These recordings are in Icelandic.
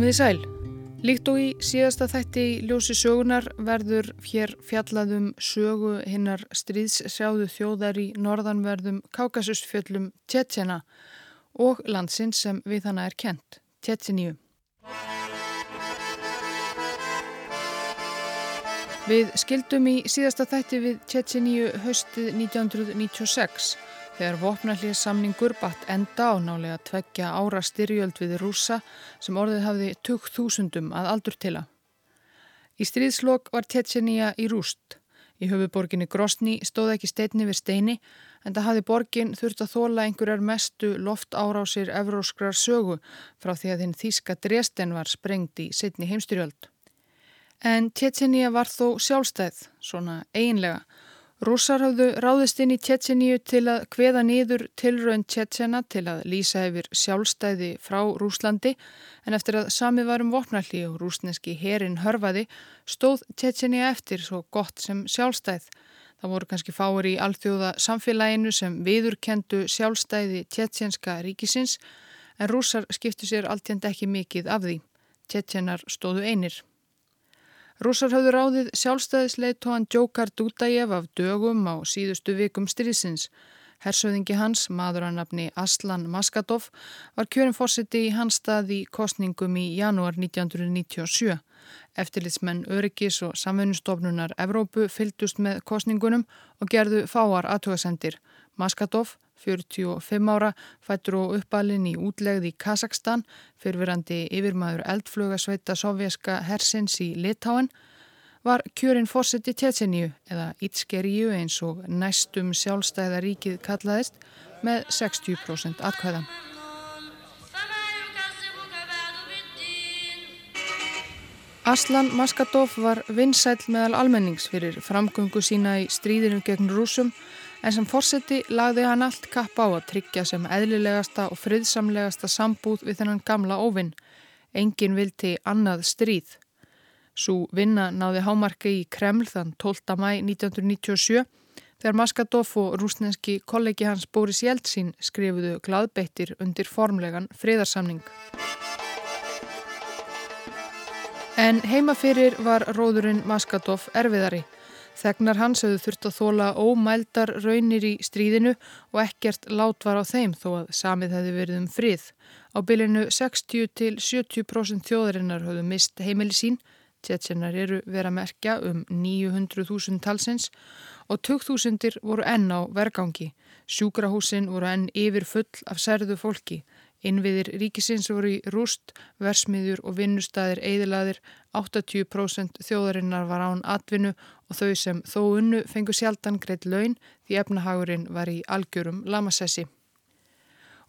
Komið í sæl. Líkt og í síðasta þætti í ljósi sögunar verður hér fjallaðum sögu hinnar stríðssjáðu þjóðar í norðanverðum Kákasusfjöllum Tjetsjana og landsins sem við hana er kent, Tjetsjeníu. Við skildum í síðasta þætti við Tjetsjeníu höstið 1996 þegar vopnallið samningur batt enda á nálega tveggja ára styrjöld við rúsa sem orðið hafði 20.000 að aldur til að. Í stríðslokk var Tetsjenija í rúst. Í höfuborginni Grosni stóð ekki steinni við steini en það hafði borgin þurft að þóla einhverjar mestu loftárásir evróskrar sögu frá því að þinn þíska Dresden var sprengt í setni heimstyrjöld. En Tetsjenija var þó sjálfstæð, svona einlega, Rússar hafðu ráðist inn í Tjetjeníu til að hveða nýður tilraun Tjetjena til að lýsa yfir sjálfstæði frá Rúslandi en eftir að sami varum vopnalli og rúsneski herin hörfaði stóð Tjetjeníu eftir svo gott sem sjálfstæð. Það voru kannski fáir í alþjóða samfélaginu sem viðurkendu sjálfstæði Tjetjenska ríkisins en rússar skiptu sér alltjent ekki mikið af því. Tjetjenar stóðu einir. Rúsar hafðu ráðið sjálfstæðisleitóan Djókar Dútajev af dögum á síðustu vikum styrjusins. Hersöðingi hans, maður að nafni Aslan Maskatov, var kjörin fórseti í hans stað í kostningum í janúar 1997. Eftirlitsmenn Öryggis og samfunnustofnunar Evrópu fyldust með kostningunum og gerðu fáar aðtöðasendir. Maskatov 45 ára, fættur og uppalinn í útlegð í Kazakstan, fyrfirandi yfirmaður eldflugasveita sovjerska hersins í Litáen, var kjörinn fórsett í Tjetseníu eða Ítskeríu eins og næstum sjálfstæða ríkið kallaðist með 60% atkvæðan. Aslan Maskatov var vinsæl meðal almennings fyrir framgöngu sína í stríðinu gegn rúsum en sem fórseti lagði hann allt kapp á að tryggja sem eðlilegasta og friðsamlegasta sambúð við þennan gamla óvinn. Engin vilti annað stríð. Svo vinna náði hámarki í Kreml þann 12. mæ 1997 þegar Maskadov og rúsneski kollegi hans Boris Jeltsin skrifuðu gladbeittir undir formlegan friðarsamning. En heimafyrir var róðurinn Maskadov erfiðari. Þegnar hans hefðu þurft að þóla ómældar raunir í stríðinu og ekkert lát var á þeim þó að samið hefði verið um frið. Á bylinu 60 til 70% þjóðarinnar höfðu mist heimili sín, tjetsenar eru vera merkja um 900.000 talsins og 2000 voru enn á vergangi. Sjúkrahúsin voru enn yfir full af særðu fólki. Innviðir ríkisins voru í rúst, versmiður og vinnustæðir eðilaðir, 80% þjóðarinnar var án atvinnu og þau sem þó unnu fengu sjaldan greitt laun því efnahagurinn var í algjörum lamasessi.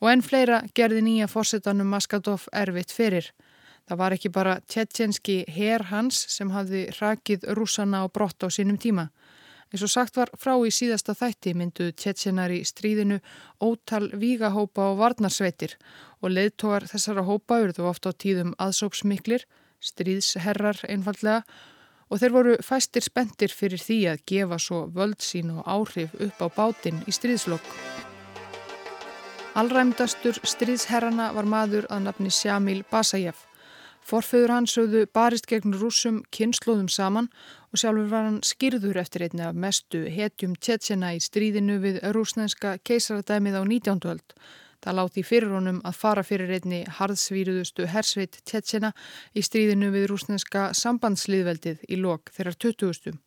Og enn fleira gerði nýja fórsetanum Maskadov erfitt fyrir. Það var ekki bara tjetjenski her hans sem hafði rakið rúsana á brott á sínum tíma. Eins og sagt var frá í síðasta þætti mynduð tjetjenar í stríðinu ótal vígahópa og varnarsveitir og leðtógar þessara hópa urðu ofta á tíðum aðsópsmiklir, stríðsherrar einfallega og þeir voru fæstir spendir fyrir því að gefa svo völd sín og áhrif upp á bátinn í stríðslokk. Allræmdastur stríðsherrana var maður að nafni Sjamil Basajev. Forföður hans höfðu barist gegn rúsum kynnslóðum saman og sjálfur var hann skýrður eftir einni af mestu hetjum tjetsjana í stríðinu við rúsnenska keisaradæmið á 19. öld. Það láti fyrir honum að fara fyrir einni harðsvíruðustu hersveit tjetsjana í stríðinu við rúsnenska sambandsliðveldið í lok þeirrar 20.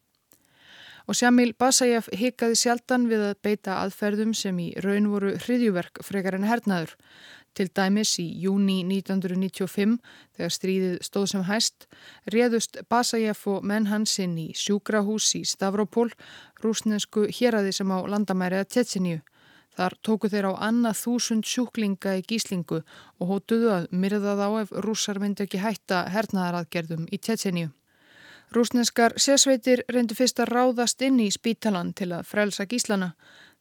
Og Sjamil Basajev hikaði sjaldan við að beita aðferðum sem í raun voru hriðjuverk frekar en hernaður. Til dæmis í júni 1995, þegar stríðið stóð sem hæst, réðust Basajev og menn hansinn í sjúkrahús í Stavropol, rúsnesku héræði sem á landamæriða Tetsinju. Þar tóku þeir á annað þúsund sjúklinga í gíslingu og hótuðu að myrða þá ef rússar myndi ekki hætta hernaðaraðgerðum í Tetsinju. Rúsneskar sérsveitir reyndu fyrst að ráðast inn í spítalan til að frelsa gíslana.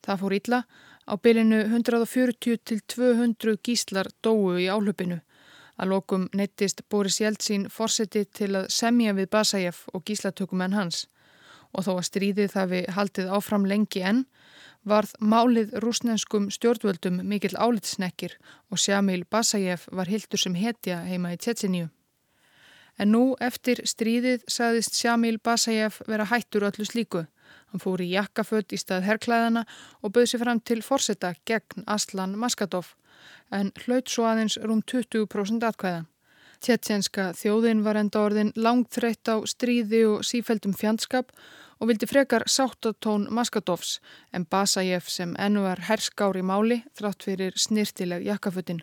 Það fór illa Á bylinu 140 til 200 gíslar dóu í áhlupinu. Að lokum neittist Boris Jeltsin fórseti til að semja við Basajev og gíslatökumenn hans. Og þó að stríðið það við haldið áfram lengi enn, varð málið rúsnenskum stjórnvöldum mikill álitsnekkir og Sjamil Basajev var hildur sem hetja heima í Tjetsinju. En nú eftir stríðið sagðist Sjámil Basajev vera hættur öllu slíku. Hann fór í jakkaföld í stað herrklæðana og bauð sér fram til forsetta gegn Aslan Maskadov en hlaut svo aðeins rúm 20% atkvæða. Tjetjenska þjóðin var enda orðin langt þreytt á stríði og sífældum fjandskap og vildi frekar sáttatón Maskadovs en Basajev sem ennu var herskár í máli þrátt fyrir snirtileg jakkafutin.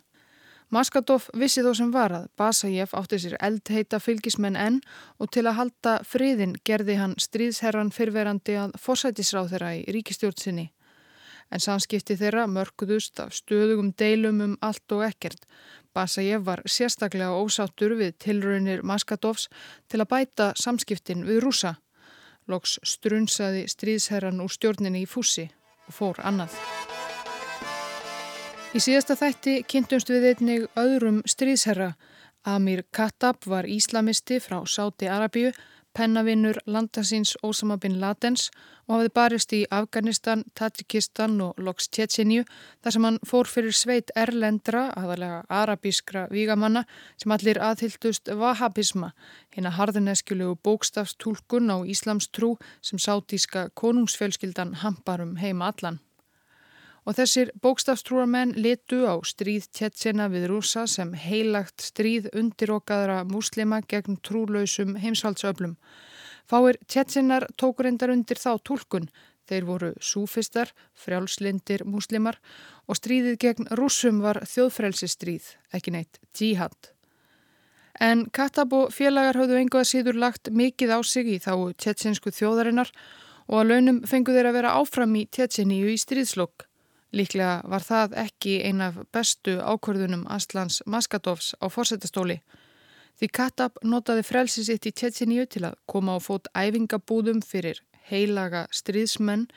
Maskadov vissi þó sem var að Basajev átti sér eldheita fylgismenn enn og til að halda friðin gerði hann stríðsherran fyrverandi að forsætisráð þeirra í ríkistjórnsinni. En samskipti þeirra mörguðust af stöðugum deilum um allt og ekkert. Basajev var sérstaklega ósáttur við tilraunir Maskadovs til að bæta samskiptin við rúsa. Loks strunsaði stríðsherran úr stjórninni í fússi og fór annað. Í síðasta þætti kynntumst við einnig öðrum stríðsherra. Amir Khattab var íslamisti frá Sáti Arabíu pennavinnur landasins Osama bin Ladens og hafði barist í Afganistan, Tajikistan og Loks Tjetsinju þar sem hann fór fyrir sveit erlendra, aðalega arabískra vígamanna sem allir aðhyldust vahabisma, hérna harðineskjulegu bókstafstúlkun á Íslams trú sem sátíska konungsfjölskyldan hamparum heima allan. Og þessir bókstafstrúarmenn litu á stríð Tjetsena við rúsa sem heilagt stríð undirokaðra múslima gegn trúlausum heimsvaldsöflum. Fáir Tjetsenar tókur endar undir þá tólkun. Þeir voru súfistar, frjálslindir múslimar og stríðið gegn rúsum var þjóðfrelsistríð, ekki neitt, djihad. En Katab og félagar hafðu enga síður lagt mikið á sig í þá tjetsensku þjóðarinnar og að launum fengu þeir að vera áfram í Tjetseníu í stríðslokk. Líklega var það ekki ein af bestu ákvörðunum Aslans Maskadovs á fórsetastóli. Því Katab notaði frelsi sitt í Tjetjeníu til að koma á fót æfingabúðum fyrir heilaga stríðsmenn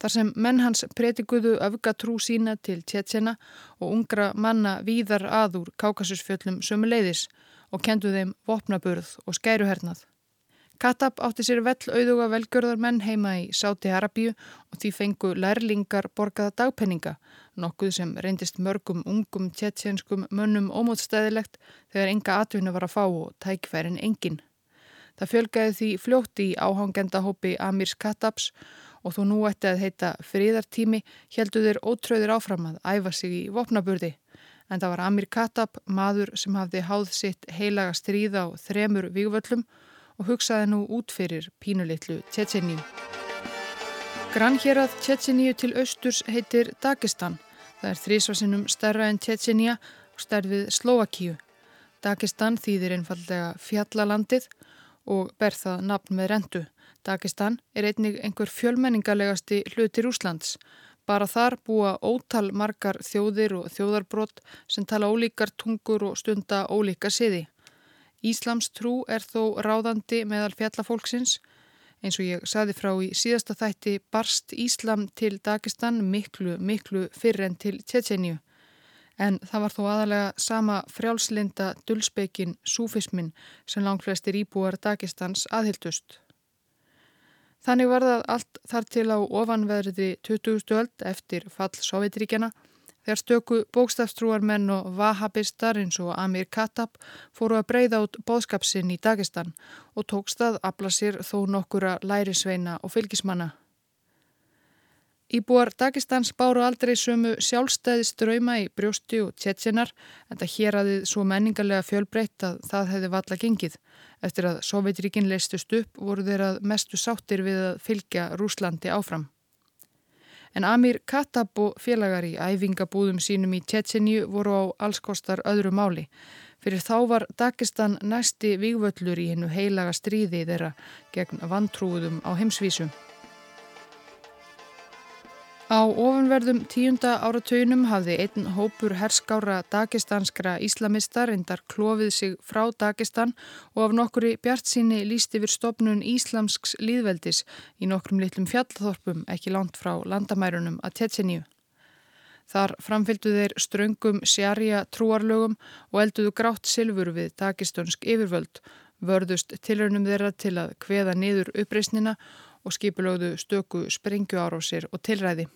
þar sem menn hans pretikuðu öfgatrú sína til Tjetjena og ungra manna víðar aður kákasusfjöllum sömu leiðis og kendu þeim vopnaburð og skæruhernað. Katab átti sér vell auðuga velgjörðar menn heima í Sáti Arabíu og því fengu lærlingar borgaða dagpenninga, nokkuð sem reyndist mörgum ungum tjetjenskum mönnum ómótstæðilegt þegar enga atvinna var að fá og tækfærin engin. Það fjölgaði því fljótt í áhangendahópi Amirs Katabs og þó nú ætti að heita fríðartími heldu þeir ótröðir áfram að æfa sig í vopnaburði. En það var Amir Katab, maður sem hafði háð sitt heilaga stríða á þremur vígvöllum og hugsaði nú út fyrir pínulitlu Tjetjeníu. Grannhjerað Tjetjeníu til austurs heitir Dagestan. Það er þrísvarsinnum stærra en Tjetjeníu og stærfið Slovakíu. Dagestan þýðir einfallega fjallalandið og ber það nafn með rendu. Dagestan er einnig einhver fjölmenningalegasti hlutir Úslands. Bara þar búa ótal margar þjóðir og þjóðarbrott sem tala ólíkar tungur og stunda ólíka siði. Íslams trú er þó ráðandi meðal fjallafólksins. Eins og ég saði frá í síðasta þætti barst Íslam til Dagestan miklu, miklu fyrr en til Tjetjeníu. En það var þó aðalega sama frjálslinda dulspekin súfismin sem langflestir íbúar Dagestans aðhildust. Þannig var það allt þar til á ofanverði 20. öld eftir fall Sovjetríkjana Þegar stöku bókstafstrúarmenn og vahabistar eins og Amir Khattab fóru að breyða út bóðskapsinn í Dagestan og tókst að afla sér þó nokkura lærisveina og fylgismanna. Íbúar Dagestans báru aldrei sömu sjálfstæði ströyma í brjósti og tjetjenar en það hér aðið svo menningarlega fjölbreytt að það hefði valla gengið. Eftir að Sovjetríkin leistust upp voru þeir að mestu sáttir við að fylgja Rúslandi áfram. En Amir Kattab og félagar í æfingabúðum sínum í Tjetsinju voru á allskostar öðru máli. Fyrir þá var Dagestan næsti vývöllur í hennu heilaga stríði þeirra gegn vantrúðum á heimsvísum. Á ofanverðum tíunda áratöynum hafði einn hópur herskára dagestanskra íslamistar endar klófið sig frá Dagestan og af nokkuri bjart síni líst yfir stopnun íslamsks líðveldis í nokkrum litlum fjallþorpum ekki langt frá landamærunum að Tetseníu. Þar framfylgdu þeir ströngum sjarja trúarlögum og elduðu grátt silfur við dagestunsk yfirvöld, vörðust tilraunum þeirra til að kveða niður uppreysnina og skipulögðu stöku sprengjuárásir og tilræði.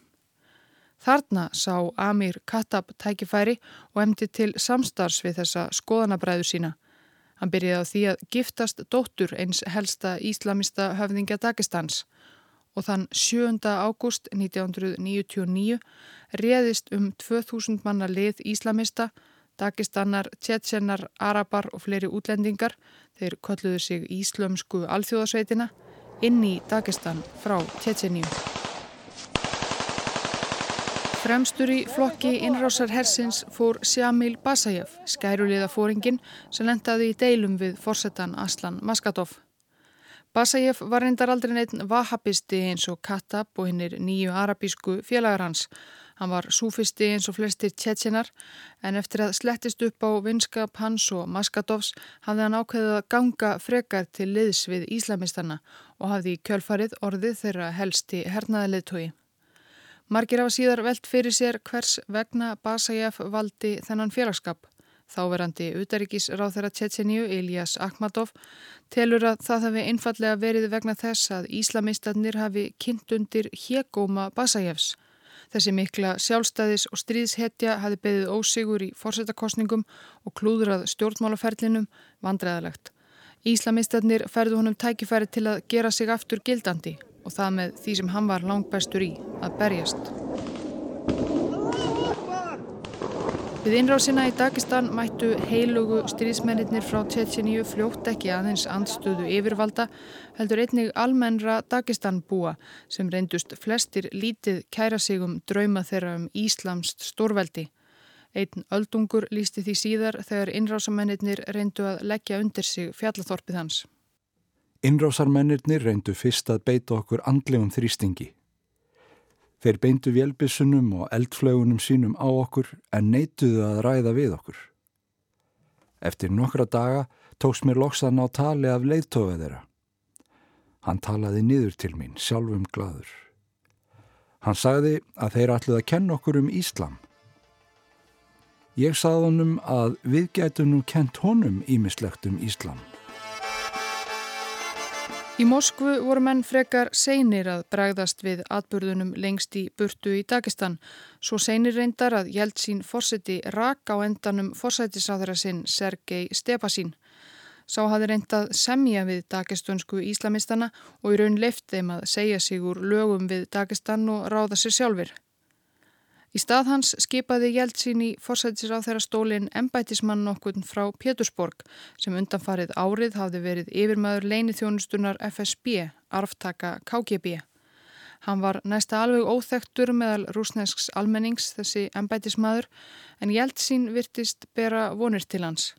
Þarna sá Amir Kattab tækifæri og emdi til samstars við þessa skoðanabræðu sína. Hann byrjaði á því að giftast dóttur eins helsta íslamista höfðingja Dagestans og þann 7. ágúst 1999 réðist um 2000 manna lið íslamista, Dagestannar, Tjetsenar, Arabar og fleiri útlendingar, þeir kolluðu sig Íslömsku alþjóðasveitina, inn í Dagestan frá Tjetseníu. Fremstur í flokki innrásar hersins fór Sjamil Basajev, skæruliða fóringin sem lendaði í deilum við forsetan Aslan Maskatov. Basajev var reyndar aldrei neitt vahabisti eins og Katab og hinnir nýju arabísku félagar hans. Hann var súfisti eins og flestir tjetjenar en eftir að slettist upp á vinskap hans og Maskatovs hafði hann ákveðið að ganga frekar til liðs við íslamistanna og hafði kjölfarið orðið þeirra helsti hernaðilegtói. Margir hafa síðar velt fyrir sér hvers vegna Basajev valdi þennan félagskap. Þáverandi utaríkis ráð þeirra Tjetjeníu, Elias Akhmatov, telur að það hafi einfallega verið vegna þess að Íslamistarnir hafi kynnt undir hegóma Basajevs. Þessi mikla sjálfstæðis og stríðshetja hafi beðið ósigur í fórsetakostningum og klúðrað stjórnmálaferlinum vandræðalegt. Íslamistarnir ferðu honum tækifæri til að gera sig aftur gildandi og það með því sem hann var langt bestur í að berjast. Við innrásina í Dagestan mættu heilugu stríðsmennir frá Tjetjeníu fljótt ekki aðeins andstöðu yfirvalda heldur einnig almennra Dagestan búa sem reyndust flestir lítið kæra sig um drauma þeirra um Íslamst stórveldi. Einn öldungur lísti því síðar þegar innrásamennir reyndu að leggja undir sig fjallathorpið hans. Innrásarmennirnir reyndu fyrst að beita okkur andlegum þrýstingi. Þeir beintu vélbissunum og eldflögunum sínum á okkur en neituðu að ræða við okkur. Eftir nokkra daga tóks mér loksan á tali af leiðtoga þeirra. Hann talaði niður til mín, sjálfum gladur. Hann sagði að þeir ætluð að kenna okkur um Íslam. Ég sagði honum að við getum nú kent honum ímislegt um Íslam. Í Moskvu voru menn frekar seinir að bregðast við atbyrðunum lengst í burtu í Dagestan. Svo seinir reyndar að Jeltsín Forseti rak á endanum forsætisáðara sinn Sergei Stepasín. Sá hafi reyndað semja við dagestönsku íslamistana og í raun leift þeim að segja sig úr lögum við Dagestan og ráða sér sjálfur. Í stað hans skipaði Jeltsin í forsættisir á þeirra stólinn embætismann okkur frá Pétursborg sem undanfarið árið hafði verið yfirmaður leinithjónustunar FSB, arftaka KGB. Hann var næsta alveg óþektur meðal rúsnesks almennings þessi embætismadur en Jeltsin virtist bera vonir til hans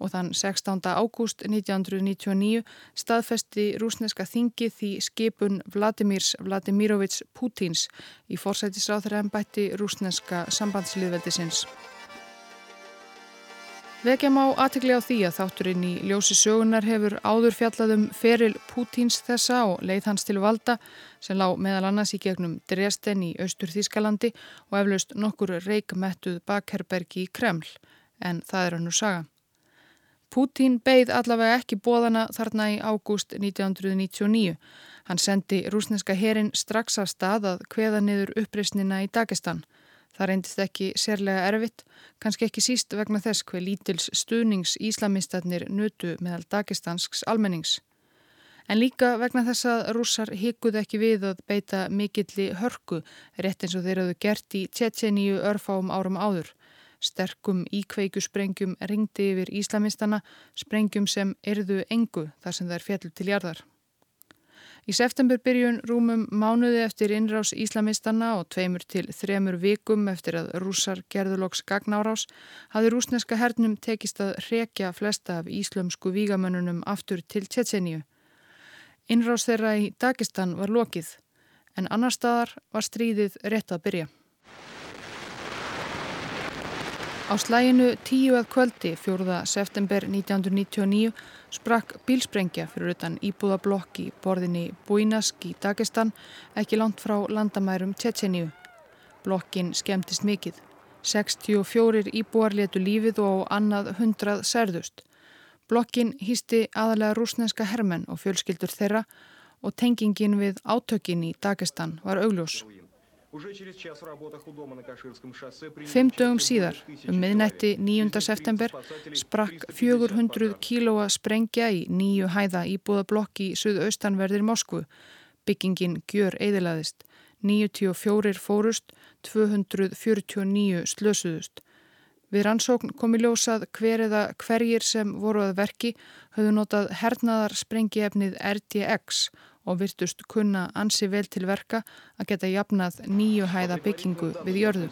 og þann 16. ágúst 1999 staðfesti rúsneska þingi því skipun Vladimirs Vladimirovits Putins í forsætisráþra ennbætti rúsneska sambandsliðveldisins. Vekja má aðtegli á því að þátturinn í ljósi sögunar hefur áður fjallaðum feril Pútins þessa og leið hans til valda sem lág meðal annars í gegnum Dresden í austur Þískalandi og eflaust nokkur reikmettuð bakherbergi í Kreml, en það er hann úr saga. Pútín beigð allavega ekki bóðana þarna í ágúst 1999. Hann sendi rúsneska herin strax af stað að kveða niður uppreysnina í Dagestan. Það reyndist ekki sérlega erfitt, kannski ekki síst vegna þess hver lítils stuðnings íslamistarnir nötu meðal Dagestansks almennings. En líka vegna þess að rússar hikuð ekki við að beita mikilli hörku, rétt eins og þeir hafðu gert í Tjetjeníu örfáum árum áður. Sterkum íkveikjusprengjum ringdi yfir Íslamistana, sprengjum sem erðu engu þar sem þær fjallu til jarðar. Í septemberbyrjun rúmum mánuði eftir innrás Íslamistana og tveimur til þremur vikum eftir að rússar gerðuloks gagnárás hafði rúsneska hernum tekist að rekja flesta af íslömsku vígamönnunum aftur til Tjetseníu. Innrás þeirra í Dagestan var lokið en annar staðar var stríðið rétt að byrja. Á slæginu tíu að kvöldi 4. september 1999 sprakk bílsprengja fyrir utan íbúðablokk í borðinni Búinask í Dagestan ekki langt frá landamærum Tjetjeníu. Blokkin skemmtist mikið. 64 íbúar letu lífið og annað hundrað særðust. Blokkin hýsti aðalega rúsneska hermenn og fjölskyldur þeirra og tengingin við átökin í Dagestan var augljós. Fimm dögum síðar, um miðnætti 9. september, sprakk 400 kílóa sprengja í nýju hæða íbúðablokk í suðaustanverðir Moskvu. Byggingin gjör eðilaðist. 94 fórust, 249 slösuðust. Við rannsókn kom í ljósað hver eða hverjir sem voru að verki höfðu notað hernaðar sprengiefnið RDX og virtust kunna ansi vel til verka að geta jafnað nýju hæða byggingu við jörðu.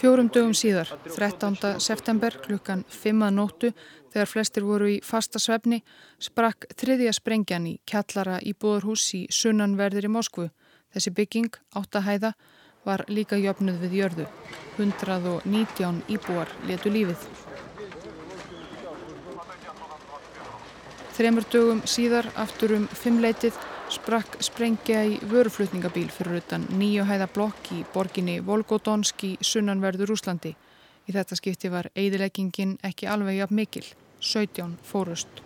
Fjórum dögum síðar, 13. september klukkan 5. nóttu, þegar flestir voru í fasta svefni, sprakk þriðja sprengjan í kjallara í búðarhús í sunnanverðir í Moskvu. Þessi bygging, áttahæða, var líka jöfnuð við jörðu. 119 íbúar letu lífið. Þremur dögum síðar, aftur um fimmleitið, sprakk sprengja í vöruflutningabíl fyrir utan nýju hæða blokk í borginni Volgodonsk í sunnanverður Úslandi. Í þetta skipti var eidileggingin ekki alveg jafn mikil, 17 fórust.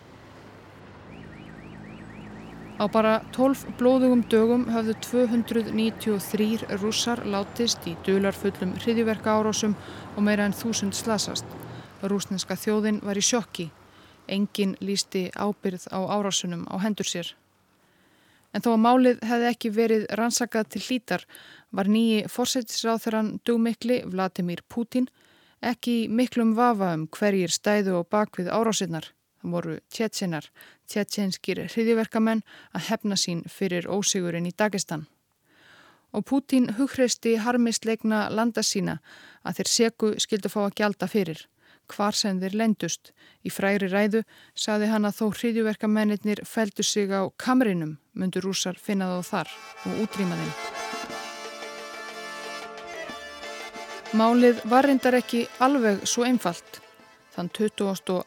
Á bara 12 blóðugum dögum hafðu 293 rússar látist í dularfullum hriðiverka árásum og meira en þúsund slasast. Rúsneska þjóðin var í sjokki Engin lísti ábyrð á árásunum á hendur sér. En þó að málið hefði ekki verið rannsakað til hlítar var nýji fórsættisráþurann dugmikli Vladimir Putin ekki miklum vafa um hverjir stæðu og bakvið árásinnar. Það voru tjettsinar, tjettsinskir hriðiverkamenn að hefna sín fyrir ósigurinn í Dagestan. Og Putin hughreisti harmisleikna landa sína að þeir seku skildu fá að gjalda fyrir hvar sem þeir lendust. Í fræri ræðu saði hann að þó hriðjuverkamennir feldu sig á kamrinum, myndur rúsar finna þá þar og útrýma þeim. Málið var reyndar ekki alveg svo einfalt. Þann 22.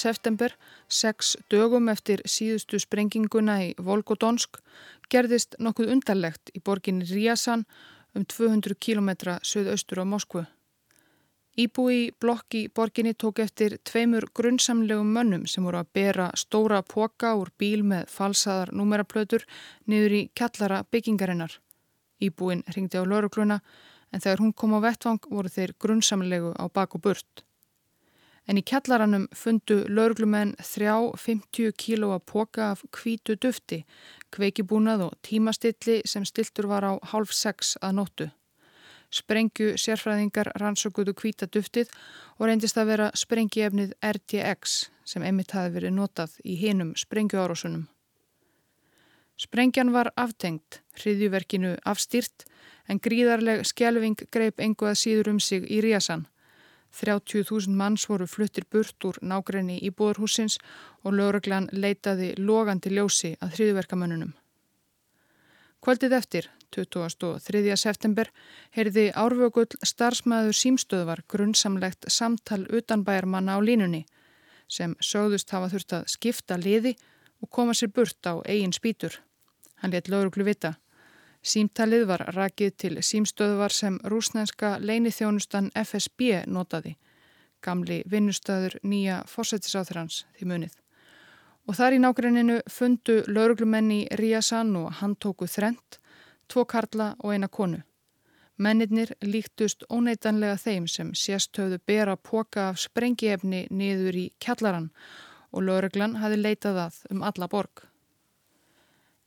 september, sex dögum eftir síðustu sprenginguna í Volgodonsk, gerðist nokkuð undarlegt í borginni Ríasan um 200 km söðaustur á Moskvu. Íbúi blokki borginni tók eftir tveimur grunnsamlegum mönnum sem voru að bera stóra póka úr bíl með falsaðar númeraplötur niður í kjallara byggingarinnar. Íbúin ringdi á laurugluna en þegar hún kom á vettvang voru þeir grunnsamlegu á bak og burt. En í kjallaranum fundu lauruglumenn þrjá 50 kílóa póka af kvítu dufti, kveikibúnað og tímastilli sem stiltur var á hálf sex að nóttu. Sprengju sérfræðingar rannsókuðu kvíta duftið og reyndist að vera sprengiefnið RTX sem emitt hafi verið notað í hinum sprengjuárásunum. Sprengjan var aftengt, hriðjuverkinu afstýrt en gríðarleg skjelving greip engu að síður um sig í Ríasan. 30.000 manns voru fluttir burt úr nágrenni í búðarhúsins og lögreglan leitaði logandi ljósi að hriðjuverkamönnunum. Kvöldið eftir, 23. september heyrði árvögull starfsmæður símstöðvar grunnsamlegt samtal utanbæjarmanna á línunni sem sögðust hafa þurft að skipta liði og koma sér burt á eigin spýtur. Hann let lauruglu vita. Símtalið var rakið til símstöðvar sem rúsnænska leinithjónustan FSB notaði, gamli vinnustöður nýja fórsættisáþrans því munið. Og þar í nákrenninu fundu lauruglumenni Ríasan og hann tóku þrent tvo karla og eina konu. Mennirnir líktust óneitanlega þeim sem séstöfðu bera póka af sprengiefni niður í kjallaran og lögreglan hafi leitað að um alla borg.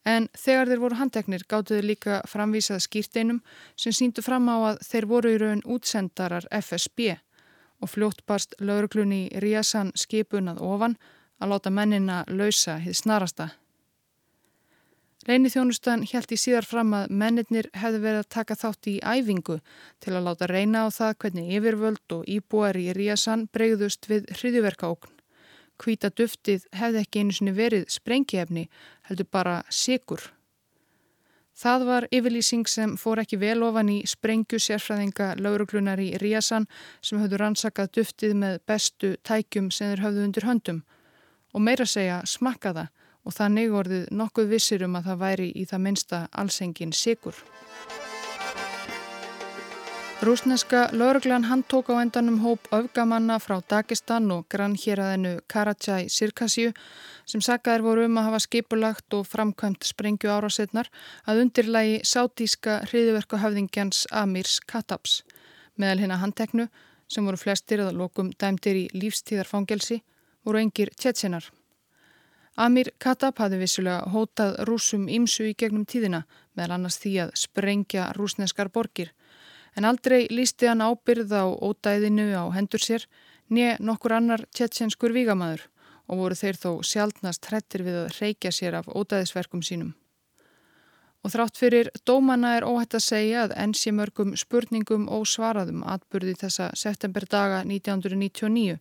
En þegar þeir voru handteknir gáttuðu líka framvísað skýrteinum sem síndu fram á að þeir voru í raun útsendarar FSB og fljótt barst lögreglunni Ríasan skipunað ofan að láta mennina lausa hið snarasta. Leini þjónustan held í síðar fram að mennirnir hefði verið að taka þátt í æfingu til að láta reyna á það hvernig yfirvöld og íbúar í Ríasan breyðust við hriðiverkaókn. Hvita duftið hefði ekki einu sinni verið sprengjefni, heldur bara sigur. Það var yfirlýsing sem fór ekki vel ofan í sprengju sérfræðinga lauruglunar í Ríasan sem höfðu rannsakað duftið með bestu tækjum sem þeir höfðu undir höndum og meira segja smakkaða og þannig orðið nokkuð vissir um að það væri í það minsta allsengin sigur. Rúsneska lauruglan handtók á endanum hóp öfgamanna frá Dagestan og grannhjeraðinu Karachay Sirkasju sem saggaðir voru um að hafa skipulagt og framkvæmt sprengju árásetnar að undirlægi sátíska hriðverkahöfðingjans Amirs Katabs. Meðal hérna handteknu, sem voru flestir eða lokum dæmtir í lífstíðarfangelsi, voru engir tjetsenar. Amir Katab hafði vissulega hótað rúsum ímsu í gegnum tíðina, meðal annars því að sprengja rúsneskar borgir. En aldrei lísti hann ábyrð á ódæðinu á hendur sér, nýja nokkur annar tjetsenskur vígamæður og voru þeir þó sjálfnast hrettir við að reykja sér af ódæðisverkum sínum. Og þrátt fyrir dómana er óhætt að segja að enn sé mörgum spurningum ósvaraðum atbyrði þessa septemberdaga 1999.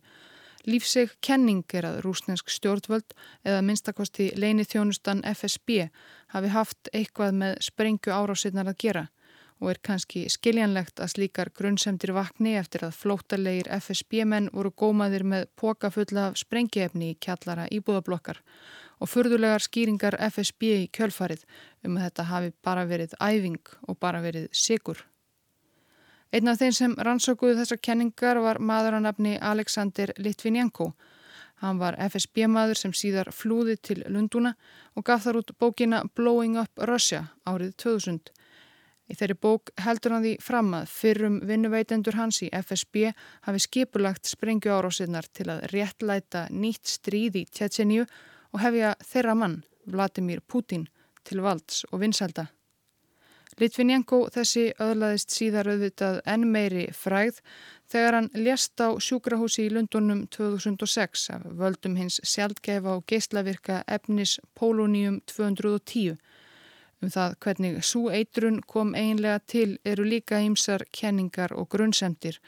Lífseg kenning er að rúsnesk stjórnvöld eða minnstakosti leini þjónustan FSB hafi haft eitthvað með sprengju árásinnar að gera og er kannski skiljanlegt að slíkar grunnsemdir vakni eftir að flótalegir FSB-menn voru gómaðir með póka fulla af sprengiefni í kjallara íbúðablokkar og furðulegar skýringar FSB í kjölfarið um að þetta hafi bara verið æfing og bara verið sigur. Einn af þeim sem rannsókuðu þessar kenningar var maður að nafni Alexander Litvinenko. Hann var FSB-maður sem síðar flúði til Lunduna og gaf þar út bókina Blowing Up Russia árið 2000. Í þeirri bók heldur hann því fram að fyrrum vinnuveitendur hans í FSB hafi skipulagt sprengju árásinnar til að réttlæta nýtt stríð í Tjetjeníu og hefja þeirra mann, Vladimir Putin, til valds og vinsalda. Litvinenko þessi öðlaðist síðar auðvitað enn meiri fræð þegar hann lést á sjúkrahúsi í Lundunum 2006 af völdum hins sjálfgefa og geyslavirka efnis Polonium 210 Um það hvernig svo eitrun kom einlega til eru líka ímsar kenningar og grunnsendir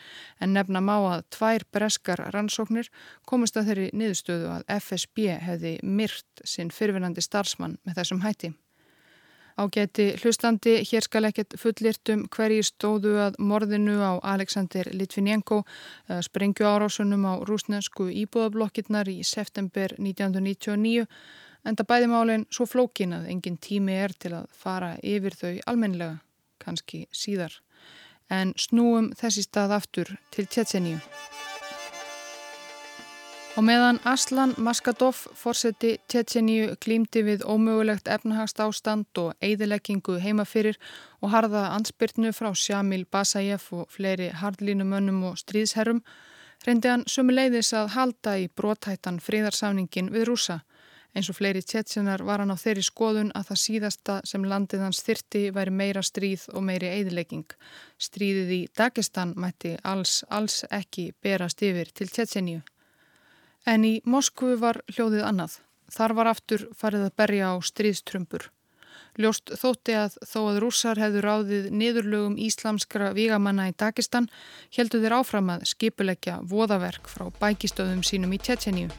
en nefna má að tvær breskar rannsóknir komist að þeirri niðurstöðu að FSB hefði myrt sinn fyrfinandi starfsmann með þessum hætti. Ágæti hlustandi, hér skal ekkert fullirt um hverji stóðu að morðinu á Alexander Litvinenko, eh, sprengju árásunum á rúsnensku íbúðablokkirnar í september 1999 Enda bæðimálinn svo flókin að engin tími er til að fara yfir þau almenlega, kannski síðar. En snúum þessi stað aftur til Tjetseníu. Og meðan Aslan Maskadov fórseti Tjetseníu klímdi við ómögulegt efnahagst ástand og eigðileggingu heimafyrir og harða ansbyrnu frá Shamil Basajev og fleiri hardlínumönnum og stríðsherrum, reyndi hann sumuleiðis að halda í brotættan fríðarsáfningin við rúsa Eins og fleiri tjetsenar var hann á þeirri skoðun að það síðasta sem landið hans þyrti væri meira stríð og meiri eðilegging. Stríðið í Dagestan mætti alls, alls ekki berast yfir til Tjetseníu. En í Moskvu var hljóðið annað. Þar var aftur farið að berja á stríðströmbur. Ljóst þótti að þó að rússar hefðu ráðið niðurlögum íslamskra vigamanna í Dagestan heldu þeir áfram að skipuleggja voðaverk frá bækistöðum sínum í Tjetseníu.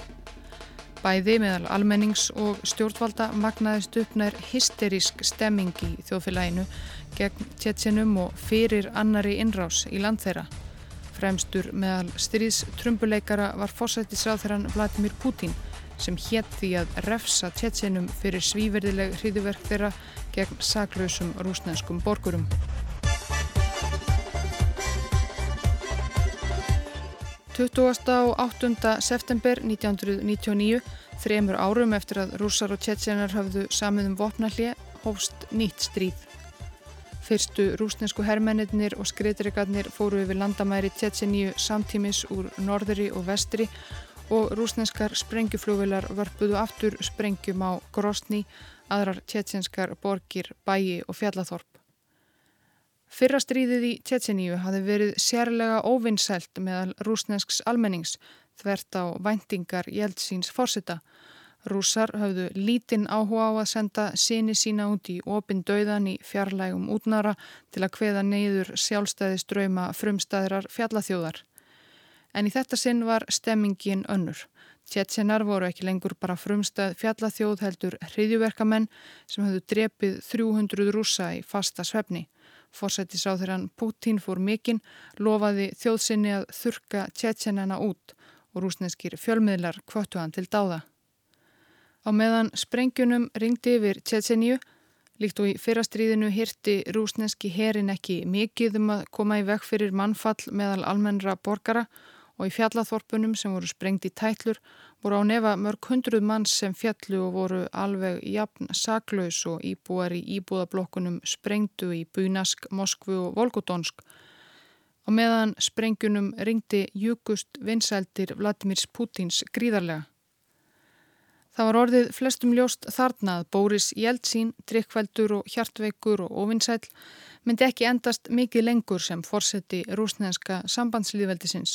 Bæði meðal almennings og stjórnvalda magnaðist upp nær hysterísk stemming í þjóðfélaginu gegn tjetsinum og fyrir annari innrás í land þeirra. Fremstur meðal stríðstrumbuleikara var fórsættisráþurann Vladimir Putin sem hétt því að refsa tjetsinum fyrir svíverðileg hriðiverk þeirra gegn saklausum rúsnenskum borgurum. 28. september 1999, þremur árum eftir að rússar og tjetsenar hafðu samið um vopnallið, hófst nýtt stríð. Fyrstu rúsnesku herrmennir og skriðdregarnir fóru yfir landamæri Tjetseníu samtímis úr norðri og vestri og rúsneskar sprengjuflugvilar vörpuðu aftur sprengjum á Grosni, aðrar tjetsenskar borgir, bæi og fjallathorp. Fyrra stríðið í Tjetseníu hafi verið sérlega óvinnsælt meðal rúsnesks almennings þvert á væntingar Jeltsins fórsita. Rúsar hafðu lítinn áhuga á að senda síni sína út í opin döiðan í fjarlægum útnara til að hveða neyður sjálfstæðiströyma frumstæðrar fjallathjóðar. En í þetta sinn var stemmingin önnur. Tjetsenar voru ekki lengur bara frumstæð fjallathjóð heldur hriðjuverkamenn sem hafðu drepið 300 rúsa í fasta svefni. Forsættisáþurann Putin fór mikinn, lofaði þjóðsynni að þurka tjetsenana út og rúsneskir fjölmiðlar kvöttu hann til dáða. Á meðan sprengjunum ringdi yfir Tjetseníu, líkt og í fyrrastriðinu hirti rúsneski herin ekki mikið um að koma í vekk fyrir mannfall meðal almennra borgara og í fjallathorpunum sem voru sprengt í tætlur voru á nefa mörg hundruð manns sem fjallu og voru alveg jafn saklaus og íbúar í íbúðablokkunum sprengtu í Bunask, Moskvu og Volgodonsk og meðan sprengjunum ringdi júkust vinsældir Vladimirs Putins gríðarlega. Það var orðið flestum ljóst þarna að Bóris Jeltsín, drikkveldur og hjartveikur og ofinsæl myndi ekki endast mikið lengur sem fórseti rúsneska sambandslýðveldisins.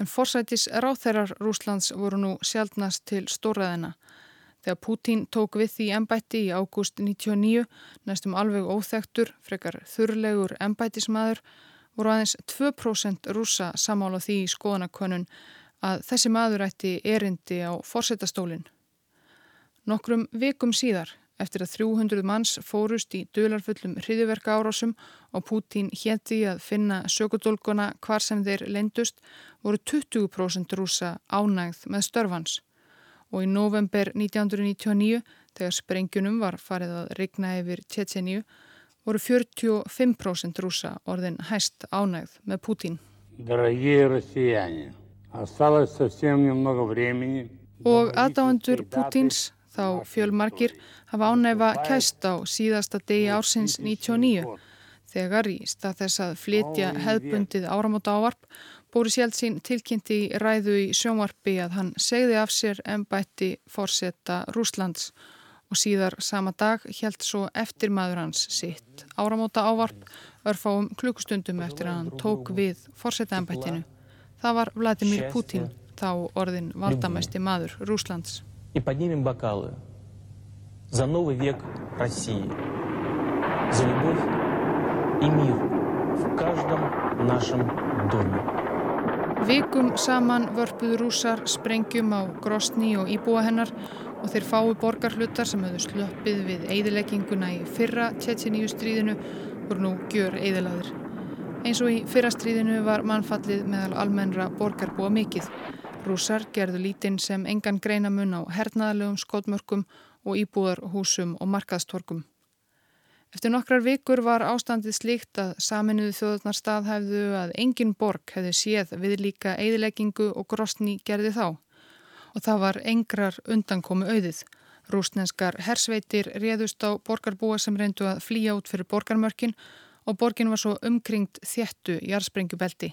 En fórsætis ráþeirar Rúslands voru nú sjálfnast til stóraðina. Þegar Pútín tók við því ennbætti í ágúst 99, næstum alveg óþektur, frekar þurrlegur ennbættismadur, voru aðeins 2% rúsa samála því í skoðanakonun að þessi maður ætti erindi á fórsetastólinn. Nokkrum vikum síðar, eftir að 300 manns fórust í dölarfullum hriðiverka árásum og Pútín hétti að finna sökudólguna hvar sem þeir lendust, voru 20% rúsa ánægð með störfans. Og í november 1999, þegar sprengjunum var farið að rigna yfir Tjetjeníu, voru 45% rúsa orðin hæst ánægð með Pútín. Og aðdáendur Pútins þá fjölmarkir hafa ánæfa kæst á síðasta degi ársins 99 þegar í stað þess að flytja hefðbundið áramóta ávarp Bóris Jeltsin tilkynnti í ræðu í sjónvarpi að hann segði af sér ennbætti fórsetta Rúslands og síðar sama dag helt svo eftirmaður hans sitt áramóta ávarp örfáum klukkustundum eftir að hann tók við fórsetta ennbættinu. Það var Vladimir Putin, þá orðin valdamæsti maður Rúslands и поднимем бокалы за новый век России, за любовь и мир в каждом нашем доме. Vikum saman vörpuð rúsar sprengjum á Grosni og íbúa hennar og þeir fáu borgarhlutar sem hefðu slöppið við eigðilegginguna í fyrra Tjetjiníu stríðinu voru nú gjör eigðilaðir. Eins og í fyrra stríðinu var mannfallið meðal almennra borgarbúa mikið. Rúsar gerðu lítinn sem engan greinamun á hernaðalegum skótmörkum og íbúðarhúsum og markaðstorkum. Eftir nokkrar vikur var ástandið slíkt að saminuðu þjóðarnar staðhæfðu að engin borg hefði séð við líka eðileggingu og grostni gerði þá. Og það var engrar undankomi auðið. Rúsnenskar hersveitir réðust á borgarbúa sem reyndu að flýja út fyrir borgarmörkin og borgin var svo umkringt þjettu jarðsprengjubelti.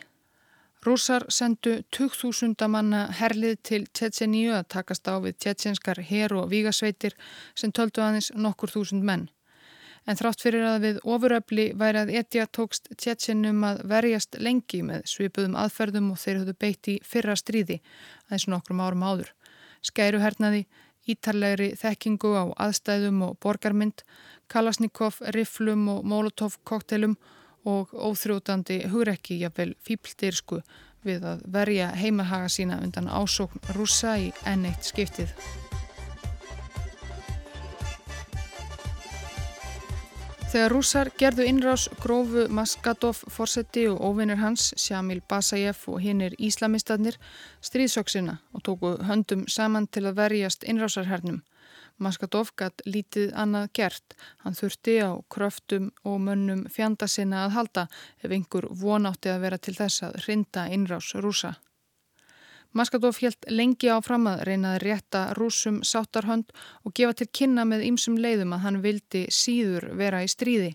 Rúsar sendu 20.000 manna herlið til Tjetjeníu að takast á við tjetjenskar her og vígasveitir sem töldu aðeins nokkur þúsund menn. En þrátt fyrir að við ofuröfli væri að etja tókst Tjetjenum að verjast lengi með svipuðum aðferðum og þeir höfðu beitt í fyrra stríði aðeins nokkrum árum áður. Skæruhernaði, ítarlegri þekkingu á aðstæðum og borgarmynd, Kalasnikov, Riflum og Molotov koktelum og óþrjótandi hugrekki jafnvel fípldirsku við að verja heimahaga sína undan ásókn rúsa í enneitt skiptið. Þegar rúsar gerðu innrás grófu Maskadov fórseti og óvinnir hans, Sjamil Basajev og hinnir íslamistarnir, stríðsóksina og tóku höndum saman til að verjast innrásarhernum. Maskadov gætt lítið annað gert. Hann þurfti á kröftum og mönnum fjanda sinna að halda ef einhver vonátti að vera til þess að rinda innrás rúsa. Maskadov helt lengi áfram að reynaði rétta rúsum sáttarhönd og gefa til kynna með ýmsum leiðum að hann vildi síður vera í stríði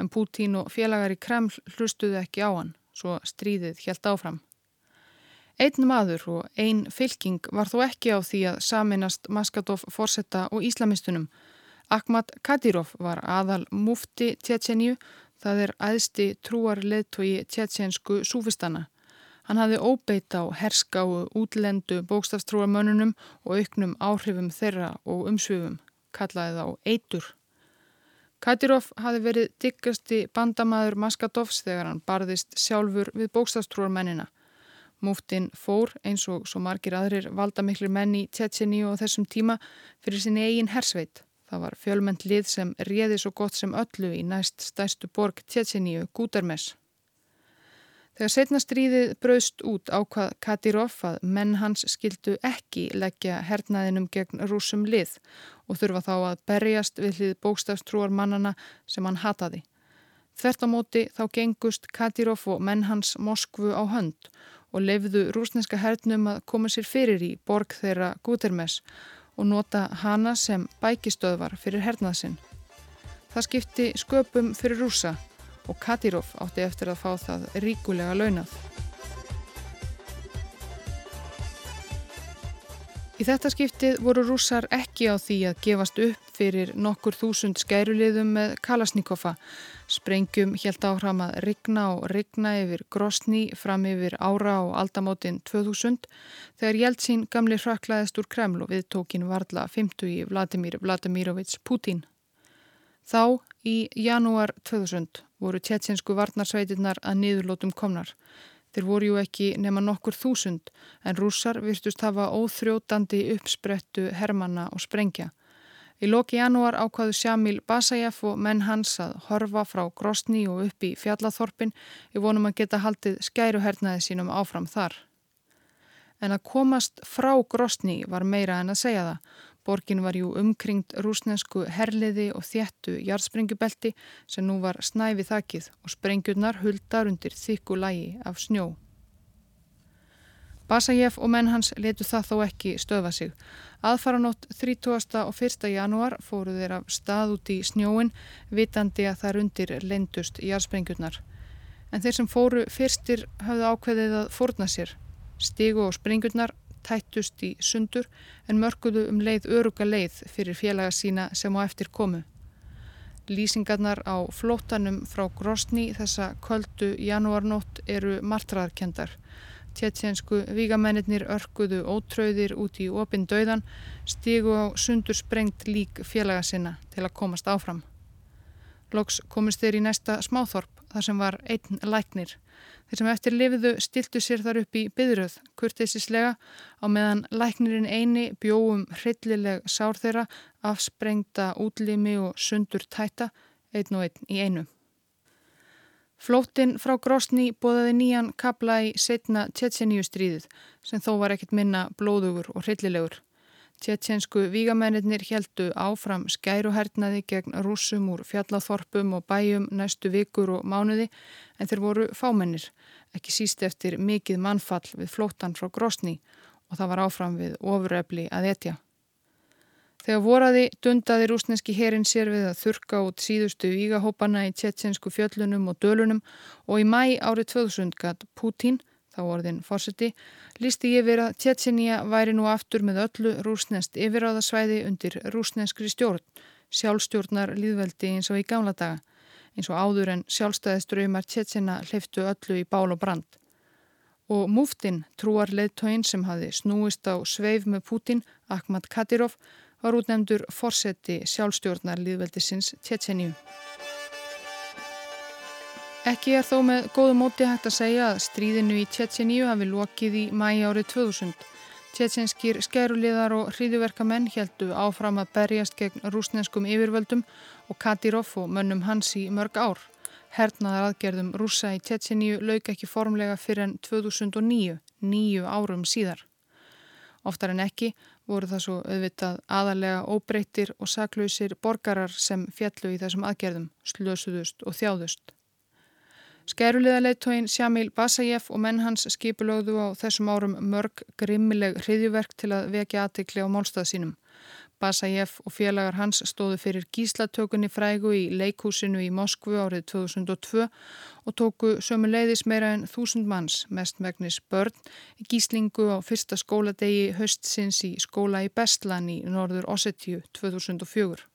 en Pútín og félagar í Kreml hlustuðu ekki á hann, svo stríðið helt áfram. Einn maður og einn fylking var þó ekki á því að saminast Maskadov fórsetta og íslamistunum. Ahmad Kadirov var aðal mufti Tjetjeníu, það er æðsti trúarleðtogi tjetjensku súfistana. Hann hafði óbeit á herska og útlendu bókstafstrúarmönnunum og auknum áhrifum þeirra og umsvifum, kallaði þá eitur. Kadirov hafði verið diggasti bandamaður Maskadovs þegar hann barðist sjálfur við bókstafstrúarmennina. Múftin fór eins og svo margir aðrir valdamiklir menn í Tjetjeni og þessum tíma fyrir sinni eigin hersveit. Það var fjölmend lið sem réði svo gott sem öllu í næst stærstu borg Tjetjeníu, Gútermes. Þegar setna stríðið braust út ákvað Kadirov að menn hans skildu ekki leggja hernaðinum gegn rúsum lið og þurfa þá að berjast við hlið bókstafstrúar mannana sem hann hataði. Þvert á móti þá gengust Kadirov og menn hans Moskvu á hönd og lefðu rúsneska hernum að koma sér fyrir í borg þeirra Gutermes og nota hana sem bækistöðvar fyrir hernaðsinn. Það skipti sköpum fyrir rúsa og Katirov átti eftir að fá það ríkulega launað. Í þetta skiptið voru rússar ekki á því að gefast upp fyrir nokkur þúsund skæruliðum með Kalasnikoffa. Sprengjum helt áhram að rigna og rigna yfir Grosni fram yfir ára og aldamótin 2000 þegar Jeltsin gamli hraklaðist úr Kreml og viðtókin varðla 50 í Vladimir Vladimirovits Putin. Þá í janúar 2000 voru tjetsinsku varnarsveitirnar að niðurlótum komnar. Þeir voru ju ekki nema nokkur þúsund en rússar virtust hafa óþrjótandi uppsprettu hermanna og sprengja. Í loki janúar ákvaðu Sjamil Basajev og menn hans að horfa frá Grosni og upp í fjallathorpin í vonum að geta haldið skæruhernaði sínum áfram þar. En að komast frá Grosni var meira en að segja það. Borgin var jú umkringt rúsnensku herliði og þjættu jarðsprengjubelti sem nú var snæfi þakkið og sprengjurnar huldar undir þykku lægi af snjó. Basajev og menn hans letu það þó ekki stöða sig. Aðfaranótt 30. og 1. janúar fóru þeir af stað út í snjóin vitandi að það rundir lendust jarðsprengjurnar. En þeir sem fóru fyrstir hafðu ákveðið að forna sér. Stigu og sprengjurnar tættust í sundur en mörguðu um leið öruga leið fyrir félaga sína sem á eftir komu. Lýsingarnar á flótanum frá Grosni þessa köldu janúarnótt eru martraðarkendar. Tjetjensku vígamennir örkuðu ótröðir út í opin döiðan, stígu á sundur sprengt lík félaga sinna til að komast áfram. Loks komist þeir í næsta smáþorp þar sem var einn læknir. Þeir sem eftir lifiðu stiltu sér þar upp í byðröð, kurteisislega, á meðan læknirinn eini bjóum hryllileg sár þeirra, afsprengta útlimi og sundur tæta, einn og einn í einu. Flóttin frá Grosni bóðaði nýjan kabla í setna Tjetseníu stríðið, sem þó var ekkit minna blóðugur og hryllilegur. Tjetjensku vígamennir heldu áfram skæruhernaði gegn rúsum úr fjallathorpum og bæjum næstu vikur og mánuði en þeir voru fámennir, ekki síst eftir mikið mannfall við flóttan frá Grosni og það var áfram við ofuröfli að etja. Þegar voraði dundaði rúsneski herin sér við að þurka út síðustu vígahópana í tjetjensku fjöllunum og dölunum og í mæ árið 2000 gatt Putin þá orðin fórseti, lísti yfir að Tjetsinja væri nú aftur með öllu rúsnest yfiráðasvæði undir rúsneskri stjórn, sjálfstjórnar líðveldi eins og í gamla daga, eins og áður en sjálfstæðiströymar Tjetsina hliftu öllu í bál og brand. Og múftinn, trúar leðtóin sem hafi snúist á sveif með Putin, Ahmad Kadirov, var útnefndur fórseti sjálfstjórnar líðveldisins Tjetsinju. Ekki er þó með góðu móti hægt að segja að stríðinu í Tjetjeníu hafi lokið í mæi árið 2000. Tjetjenskir skeruliðar og hríðuverkamenn heldu áfram að berjast gegn rúsnenskum yfirvöldum og Kadirov og mönnum hans í mörg ár. Hernaðar aðgerðum rúsa í Tjetjeníu lauk ekki formlega fyrir enn 2009, nýju árum síðar. Oftar en ekki voru það svo auðvitað aðalega óbreyttir og saklausir borgarar sem fjallu í þessum aðgerðum, slösuðust og þjáðust. Skæruliðaleitóin Sjamil Basajev og menn hans skipulögðu á þessum árum mörg grimmileg hriðjuverk til að vekja aðtikli á málstað sínum. Basajev og félagar hans stóðu fyrir gíslatökunni frægu í leikúsinu í Moskvu árið 2002 og tóku sömu leiðis meira en þúsund manns, mest megnis börn, í gíslingu á fyrsta skóladegi höstsins í skóla í Bestlan í norður Ossetju 2004.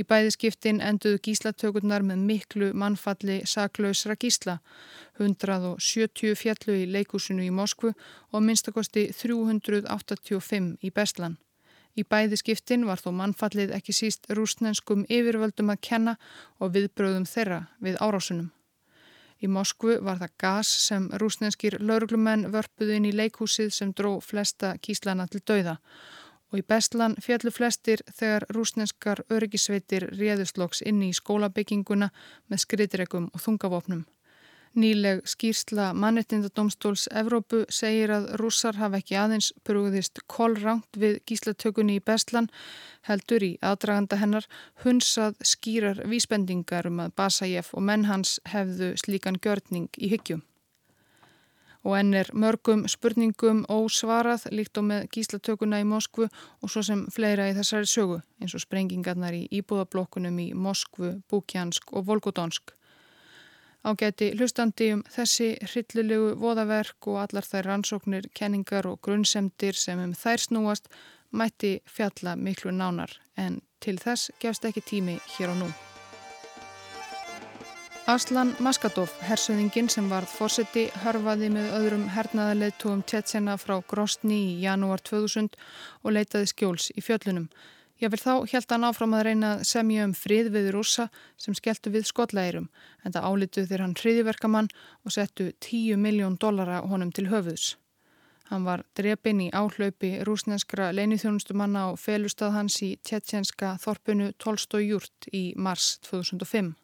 Í bæði skiptin enduðu gíslatökurnar með miklu mannfalli saklausra gísla, 170 fjallu í leikúsinu í Moskvu og minnstakosti 385 í Bestlan. Í bæði skiptin var þó mannfallið ekki síst rúsnenskum yfirvöldum að kenna og viðbröðum þeirra við árásunum. Í Moskvu var það gas sem rúsnenskir lauruglumenn vörpuðu inn í leikhúsið sem dró flesta kíslana til dauða og í Bestlan fjallu flestir þegar rúsneskar öryggisveitir réðusloks inn í skólabygginguna með skriðdregum og þungavopnum. Nýleg skýrsla mannrettindadómstóls Evrópu segir að rússar hafa ekki aðeins brúðist kollrangt við gíslatökunni í Bestlan, heldur í aðdraganda hennar hunsað skýrar vísbendingar um að Basajev og menn hans hefðu slíkan gjörning í hyggjum. Og enn er mörgum spurningum ósvarað líkt og með gíslatökuna í Moskvu og svo sem fleira í þessari sögu eins og sprengingarnar í íbúðablokkunum í Moskvu, Búkjansk og Volgodonsk. Ágæti hlustandi um þessi hryllulegu voðaverk og allar þær rannsóknir, kenningar og grunnsemdir sem um þær snúast mætti fjalla miklu nánar en til þess gefst ekki tími hér og nú. Aslan Maskadov, hersöðingin sem varð fórseti, hörfaði með öðrum hernaðarleittóum Tjetsjana frá Grostni í janúar 2000 og leitaði skjóls í fjöllunum. Vil þá held hann áfram að reyna semja um frið við rúsa sem skelltu við skotlægirum en það álituð þegar hann hriðiverkamann og settu 10 miljón dollara honum til höfuðs. Hann var drepinn í áhlaupi rúsneskra leinithjónustumanna og felustað hans í tjetsjenska þorpunu Tolstójúrt í mars 2005.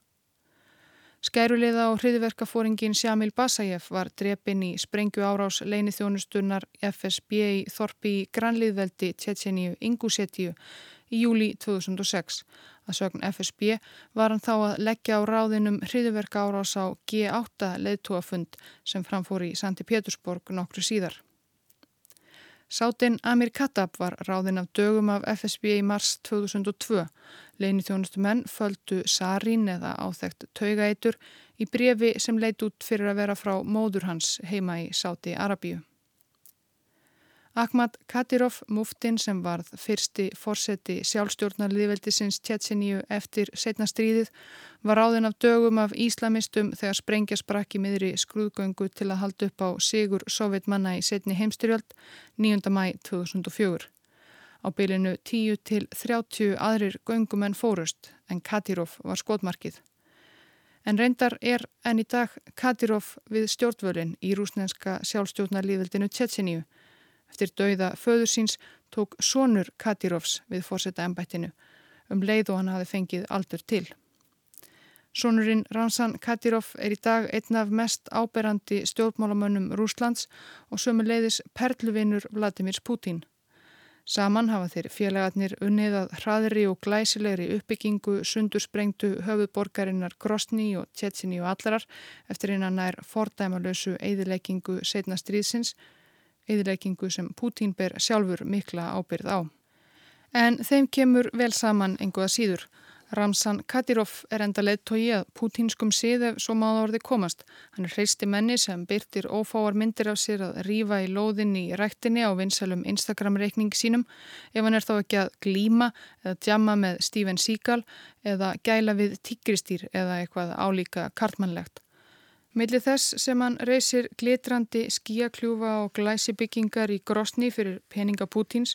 Skæruleiða og hriðverkafóringin Sjamil Basajev var drepinn í sprengju árás leinithjónustunnar FSB í Þorpi í Granliðveldi Tjetjeníu Ingusetíu í júli 2006. Að sögn FSB var hann þá að leggja á ráðinum hriðverka árás á G8 leðtúafund sem framfór í Santi Pétursborg nokkru síðar. Sáttinn Amir Kattab var ráðinn af dögum af FSB í mars 2002. Leini þjónustu menn földu Sarín eða áþægt taugaeitur í brefi sem leit út fyrir að vera frá móður hans heima í Sáti Arabíu. Ahmad Kadirov, muftinn sem varð fyrsti fórseti sjálfstjórnarliðveldisins Tjetseníu eftir setna stríðið, var ráðinn af dögum af íslamistum þegar sprengja sprakki miðri skrúðgöngu til að halda upp á sigur sovjetmanna í setni heimstyrjöld 9. mæ 2004. Á bylinu 10 til 30 aðrir göngumenn fórust en Kadirov var skotmarkið. En reyndar er enn í dag Kadirov við stjórnvölinn í rúsnenska sjálfstjórnarliðveldinu Tjetseníu Eftir dauða föður síns tók sonur Katirovs við fórseta ennbættinu um leið og hann hafi fengið aldur til. Sonurinn Ransan Katirov er í dag einn af mest áberandi stjórnmálamönnum Rúslands og sömu leiðis perluvinur Vladimir Putin. Saman hafa þeir félagarnir unnið að hraðri og glæsilegri uppbyggingu sundursprengtu höfuðborgarinnar Grosni og Tjetsinni og allarar eftir einan nær fordæmalösu eðileggingu setna stríðsins eðileggingu sem Pútín ber sjálfur mikla ábyrð á. En þeim kemur vel saman enguða síður. Ramsan Kadirov er enda leittói að pútínskum síð ef svo máða orði komast. Hann er hreisti menni sem byrtir ófáar myndir af sér að rýfa í lóðin í rættinni á vinsalum Instagram-reikning sínum ef hann er þá ekki að glíma eða djama með Steven Seagal eða gæla við tigristýr eða eitthvað álíka kartmannlegt. Millir þess sem hann reysir glitrandi skíakljúfa og glæsibyggingar í grosni fyrir peninga Pútins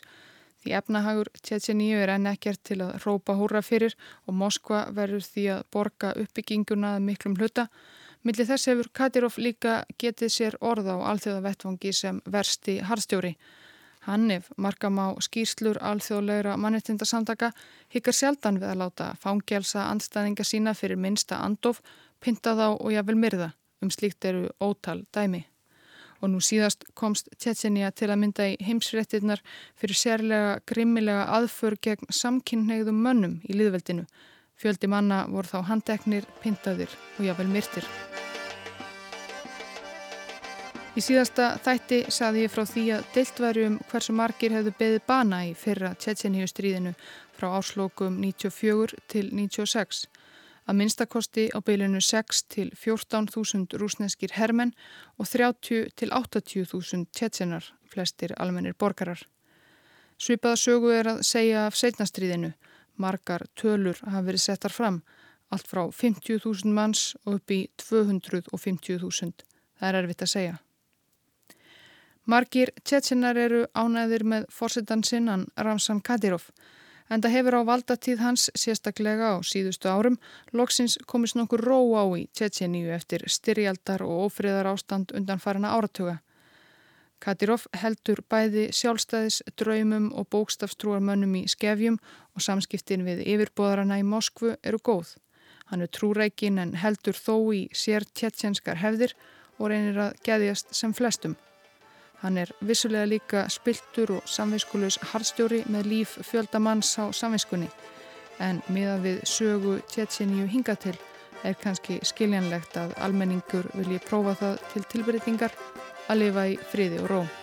því efnahagur Tjetjeníu er enn ekkert til að rópa húra fyrir og Moskva verður því að borga uppbygginguna að miklum hluta. Millir þess hefur Kadirov líka getið sér orða á alþjóða vettvangi sem versti harðstjóri. Hann ef markam á skýrslur alþjóðlegra mannettindasamtaka hikkar sjaldan við að láta fangelsa andstæðinga sína fyrir minsta andof, pinta þá og jáfnvel myrða. Um slíkt eru ótal dæmi. Og nú síðast komst Tjetjenia til að mynda í heimsréttirnar fyrir sérlega grimmilega aðför gegn samkynneiðum mönnum í liðveldinu. Fjöldi manna voru þá handeknir, pintaðir og jáfnvel myrtir. Í síðasta þætti saði ég frá því að deltværi um hversu margir hefðu beðið bana í fyrra Tjetjeníu stríðinu frá áslókum 94 til 96 að minnstakosti á beilinu 6 til 14.000 rúsneskir hermenn og 30 til 80.000 tjetsenar, flestir almennir borgarar. Svipaða sögu er að segja af setnastriðinu. Margar tölur hafa verið settar fram, allt frá 50.000 manns og upp í 250.000. Það er erfitt að segja. Margir tjetsenar eru ánæðir með fórsetan sinnan Ramsan Kadyrov en það hefur á valdatíð hans sérstaklega á síðustu árum loksins komist nokkur ró á í Tjetjeníu eftir styrjaldar og ofriðar ástand undan farina áratuga. Kadirov heldur bæði sjálfstæðis, draumum og bókstafstrúarmönnum í skefjum og samskiptin við yfirbóðarana í Moskvu eru góð. Hann er trúreikin en heldur þó í sér tjetjenskar hefðir og reynir að geðjast sem flestum. Hann er vissulega líka spiltur og samvinskulegs harðstjóri með líf fjöldamanns á samvinskunni en miða við sögu tjetsinju hinga til er kannski skiljanlegt að almenningur vilji prófa það til tilbreytingar að lifa í friði og róm.